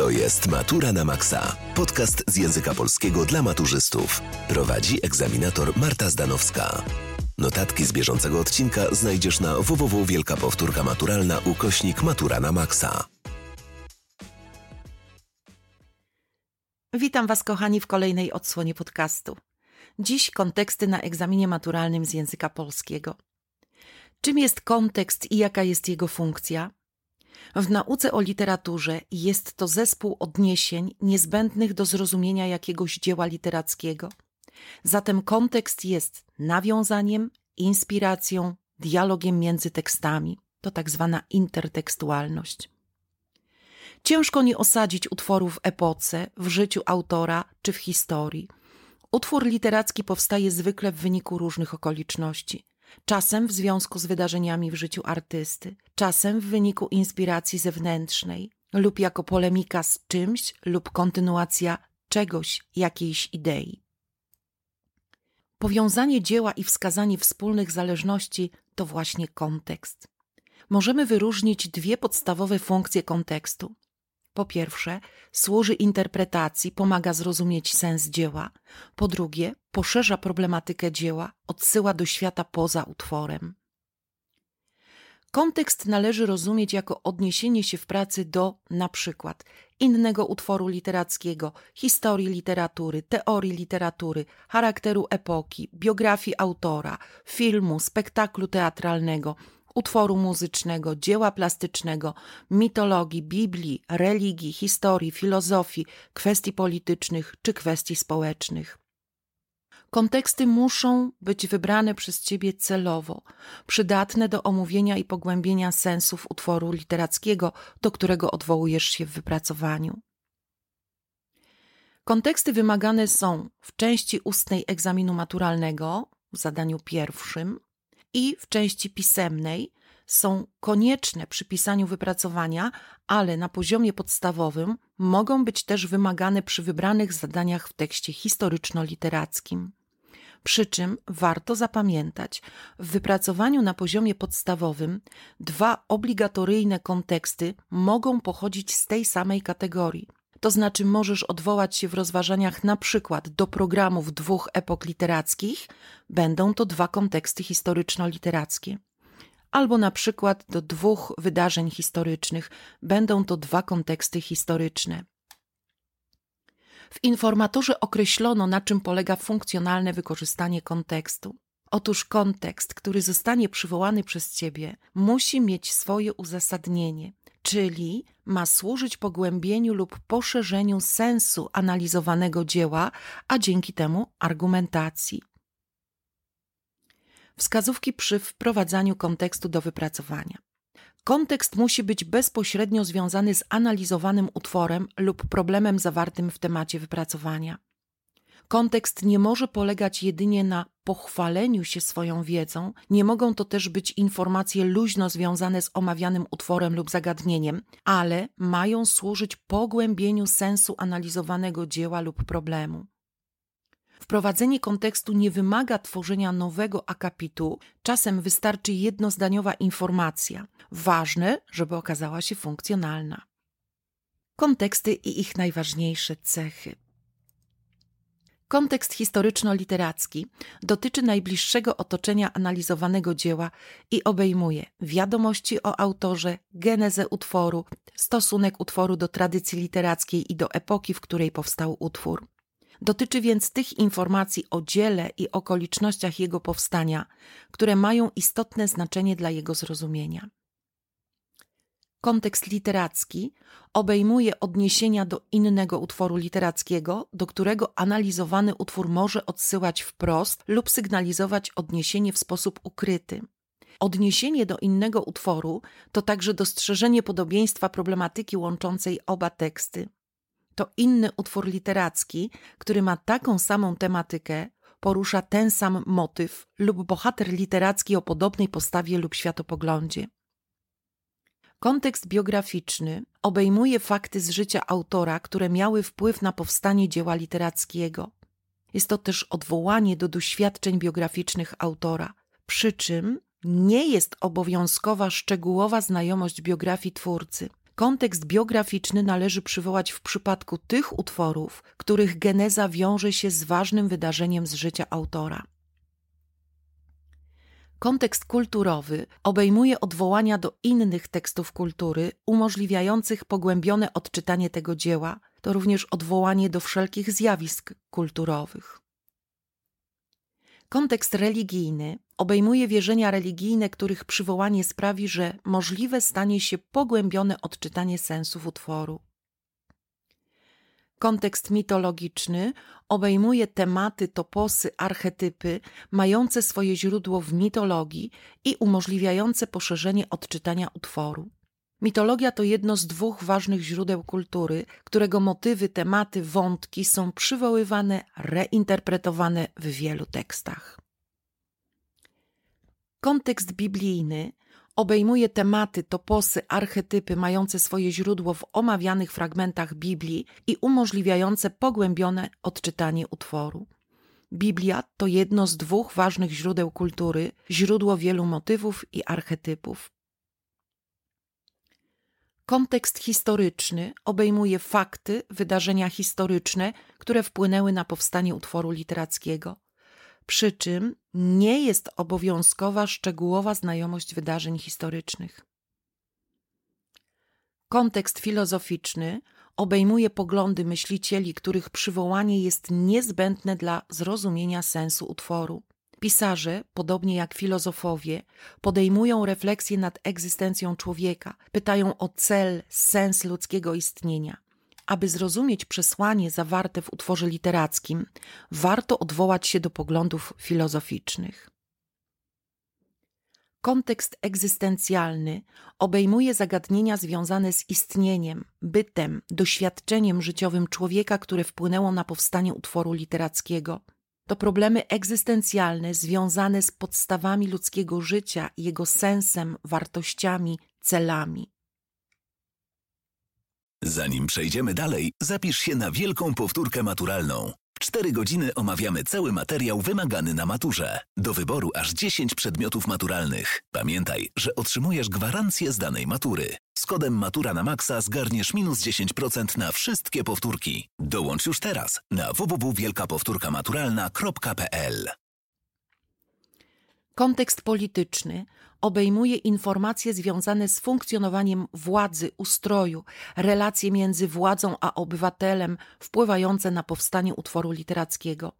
To jest Matura na Maxa. Podcast z języka polskiego dla maturzystów. Prowadzi egzaminator Marta Zdanowska. Notatki z bieżącego odcinka znajdziesz na www Wielka Powtórka Maturalna ukośnik Matura na Maxa. Witam Was, kochani, w kolejnej odsłonie podcastu. Dziś konteksty na egzaminie maturalnym z języka polskiego. Czym jest kontekst i jaka jest jego funkcja? W nauce o literaturze jest to zespół odniesień niezbędnych do zrozumienia jakiegoś dzieła literackiego. Zatem kontekst jest nawiązaniem, inspiracją, dialogiem między tekstami. To tak zwana intertekstualność. Ciężko nie osadzić utworu w epoce, w życiu autora czy w historii. Utwór literacki powstaje zwykle w wyniku różnych okoliczności czasem w związku z wydarzeniami w życiu artysty, czasem w wyniku inspiracji zewnętrznej lub jako polemika z czymś lub kontynuacja czegoś, jakiejś idei. Powiązanie dzieła i wskazanie wspólnych zależności to właśnie kontekst. Możemy wyróżnić dwie podstawowe funkcje kontekstu. Po pierwsze, służy interpretacji, pomaga zrozumieć sens dzieła. Po drugie, poszerza problematykę dzieła, odsyła do świata poza utworem. Kontekst należy rozumieć jako odniesienie się w pracy do na przykład innego utworu literackiego, historii literatury, teorii literatury, charakteru epoki, biografii autora, filmu, spektaklu teatralnego, utworu muzycznego, dzieła plastycznego, mitologii, Biblii, religii, historii, filozofii, kwestii politycznych czy kwestii społecznych. Konteksty muszą być wybrane przez ciebie celowo, przydatne do omówienia i pogłębienia sensów utworu literackiego, do którego odwołujesz się w wypracowaniu. Konteksty wymagane są w części ustnej egzaminu maturalnego, w zadaniu pierwszym, i w części pisemnej są konieczne przy pisaniu wypracowania, ale na poziomie podstawowym mogą być też wymagane przy wybranych zadaniach w tekście historyczno-literackim. Przy czym warto zapamiętać, w wypracowaniu na poziomie podstawowym dwa obligatoryjne konteksty mogą pochodzić z tej samej kategorii. To znaczy możesz odwołać się w rozważaniach na przykład do programów dwóch epok literackich, będą to dwa konteksty historyczno-literackie. Albo na przykład do dwóch wydarzeń historycznych, będą to dwa konteksty historyczne. W informatorze określono, na czym polega funkcjonalne wykorzystanie kontekstu. Otóż kontekst, który zostanie przywołany przez Ciebie, musi mieć swoje uzasadnienie, czyli ma służyć pogłębieniu lub poszerzeniu sensu analizowanego dzieła, a dzięki temu argumentacji. Wskazówki przy wprowadzaniu kontekstu do wypracowania. Kontekst musi być bezpośrednio związany z analizowanym utworem lub problemem zawartym w temacie wypracowania. Kontekst nie może polegać jedynie na pochwaleniu się swoją wiedzą, nie mogą to też być informacje luźno związane z omawianym utworem lub zagadnieniem, ale mają służyć pogłębieniu sensu analizowanego dzieła lub problemu. Wprowadzenie kontekstu nie wymaga tworzenia nowego akapitu, czasem wystarczy jednozdaniowa informacja. Ważne, żeby okazała się funkcjonalna. Konteksty i ich najważniejsze cechy. Kontekst historyczno-literacki dotyczy najbliższego otoczenia analizowanego dzieła i obejmuje wiadomości o autorze, genezę utworu, stosunek utworu do tradycji literackiej i do epoki, w której powstał utwór. Dotyczy więc tych informacji o dziele i okolicznościach jego powstania, które mają istotne znaczenie dla jego zrozumienia. Kontekst literacki obejmuje odniesienia do innego utworu literackiego, do którego analizowany utwór może odsyłać wprost lub sygnalizować odniesienie w sposób ukryty. Odniesienie do innego utworu to także dostrzeżenie podobieństwa problematyki łączącej oba teksty. To inny utwór literacki, który ma taką samą tematykę, porusza ten sam motyw lub bohater literacki o podobnej postawie lub światopoglądzie. Kontekst biograficzny obejmuje fakty z życia autora, które miały wpływ na powstanie dzieła literackiego. Jest to też odwołanie do doświadczeń biograficznych autora, przy czym nie jest obowiązkowa szczegółowa znajomość biografii twórcy. Kontekst biograficzny należy przywołać w przypadku tych utworów, których geneza wiąże się z ważnym wydarzeniem z życia autora. Kontekst kulturowy obejmuje odwołania do innych tekstów kultury umożliwiających pogłębione odczytanie tego dzieła, to również odwołanie do wszelkich zjawisk kulturowych. Kontekst religijny obejmuje wierzenia religijne, których przywołanie sprawi, że możliwe stanie się pogłębione odczytanie sensów utworu. Kontekst mitologiczny obejmuje tematy, toposy, archetypy mające swoje źródło w mitologii i umożliwiające poszerzenie odczytania utworu. Mitologia to jedno z dwóch ważnych źródeł kultury, którego motywy, tematy, wątki są przywoływane, reinterpretowane w wielu tekstach. Kontekst biblijny obejmuje tematy, toposy, archetypy mające swoje źródło w omawianych fragmentach Biblii i umożliwiające pogłębione odczytanie utworu. Biblia to jedno z dwóch ważnych źródeł kultury, źródło wielu motywów i archetypów. Kontekst historyczny obejmuje fakty, wydarzenia historyczne, które wpłynęły na powstanie utworu literackiego. Przy czym nie jest obowiązkowa szczegółowa znajomość wydarzeń historycznych. Kontekst filozoficzny obejmuje poglądy myślicieli, których przywołanie jest niezbędne dla zrozumienia sensu utworu. Pisarze, podobnie jak filozofowie, podejmują refleksję nad egzystencją człowieka, pytają o cel, sens ludzkiego istnienia. Aby zrozumieć przesłanie zawarte w utworze literackim, warto odwołać się do poglądów filozoficznych. Kontekst egzystencjalny obejmuje zagadnienia związane z istnieniem, bytem, doświadczeniem życiowym człowieka, które wpłynęło na powstanie utworu literackiego. To problemy egzystencjalne związane z podstawami ludzkiego życia, jego sensem, wartościami, celami. Zanim przejdziemy dalej, zapisz się na wielką powtórkę maturalną. W 4 godziny omawiamy cały materiał wymagany na maturze. Do wyboru aż 10 przedmiotów maturalnych. Pamiętaj, że otrzymujesz gwarancję z danej matury. Z kodem Matura na Maxa zgarniesz minus 10% na wszystkie powtórki. Dołącz już teraz na www.wielkapowtórkamaturalna.pl Kontekst polityczny obejmuje informacje związane z funkcjonowaniem władzy, ustroju, relacje między władzą a obywatelem wpływające na powstanie utworu literackiego.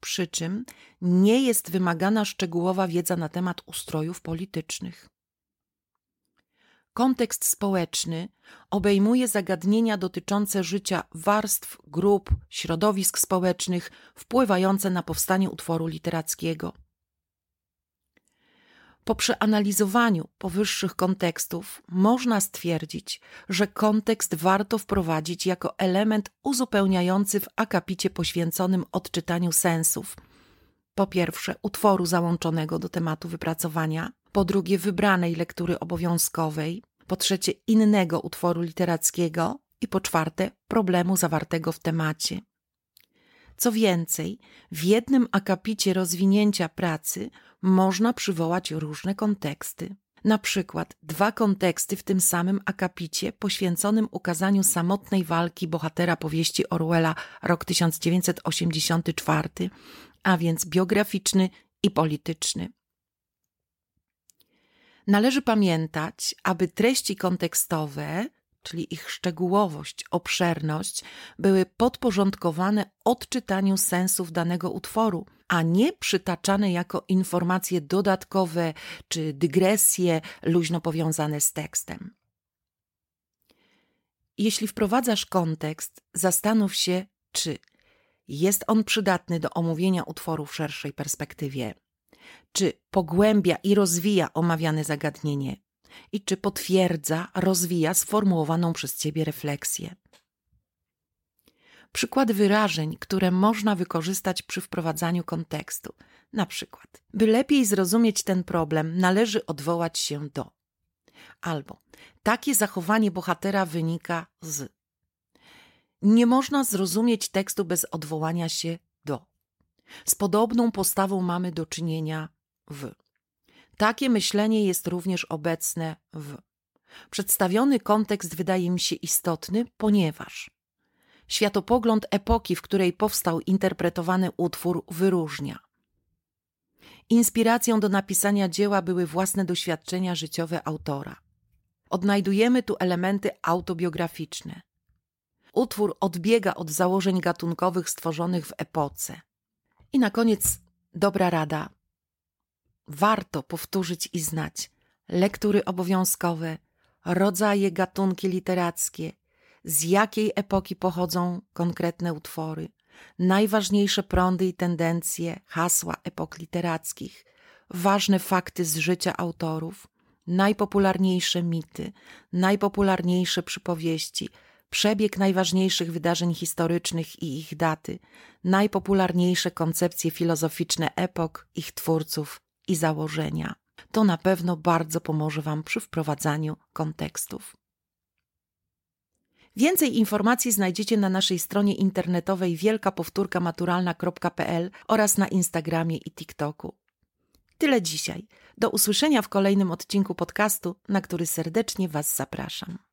Przy czym nie jest wymagana szczegółowa wiedza na temat ustrojów politycznych. Kontekst społeczny obejmuje zagadnienia dotyczące życia warstw, grup, środowisk społecznych wpływające na powstanie utworu literackiego. Po przeanalizowaniu powyższych kontekstów można stwierdzić, że kontekst warto wprowadzić jako element uzupełniający w akapicie poświęconym odczytaniu sensów. Po pierwsze, utworu załączonego do tematu wypracowania, po drugie, wybranej lektury obowiązkowej, po trzecie, innego utworu literackiego i po czwarte, problemu zawartego w temacie. Co więcej, w jednym akapicie rozwinięcia pracy można przywołać różne konteksty. Na przykład dwa konteksty w tym samym akapicie poświęconym ukazaniu samotnej walki bohatera powieści Orwella rok 1984, a więc biograficzny i polityczny. Należy pamiętać, aby treści kontekstowe czyli ich szczegółowość, obszerność, były podporządkowane odczytaniu sensów danego utworu, a nie przytaczane jako informacje dodatkowe czy dygresje luźno powiązane z tekstem. Jeśli wprowadzasz kontekst, zastanów się, czy jest on przydatny do omówienia utworu w szerszej perspektywie, czy pogłębia i rozwija omawiane zagadnienie, i czy potwierdza, rozwija sformułowaną przez ciebie refleksję. Przykład wyrażeń, które można wykorzystać przy wprowadzaniu kontekstu. Na przykład, by lepiej zrozumieć ten problem, należy odwołać się do. Albo takie zachowanie bohatera wynika z. Nie można zrozumieć tekstu bez odwołania się do. Z podobną postawą mamy do czynienia w. Takie myślenie jest również obecne w. Przedstawiony kontekst wydaje mi się istotny, ponieważ światopogląd epoki, w której powstał interpretowany utwór, wyróżnia. Inspiracją do napisania dzieła były własne doświadczenia życiowe autora. Odnajdujemy tu elementy autobiograficzne. Utwór odbiega od założeń gatunkowych stworzonych w epoce. I na koniec dobra rada. Warto powtórzyć i znać lektury obowiązkowe, rodzaje, gatunki literackie, z jakiej epoki pochodzą konkretne utwory, najważniejsze prądy i tendencje, hasła epok literackich, ważne fakty z życia autorów, najpopularniejsze mity, najpopularniejsze przypowieści, przebieg najważniejszych wydarzeń historycznych i ich daty, najpopularniejsze koncepcje filozoficzne epok, ich twórców i założenia. To na pewno bardzo pomoże Wam przy wprowadzaniu kontekstów. Więcej informacji znajdziecie na naszej stronie internetowej wielkapowtórkamaturalna.pl oraz na Instagramie i TikToku. Tyle dzisiaj. Do usłyszenia w kolejnym odcinku podcastu, na który serdecznie Was zapraszam.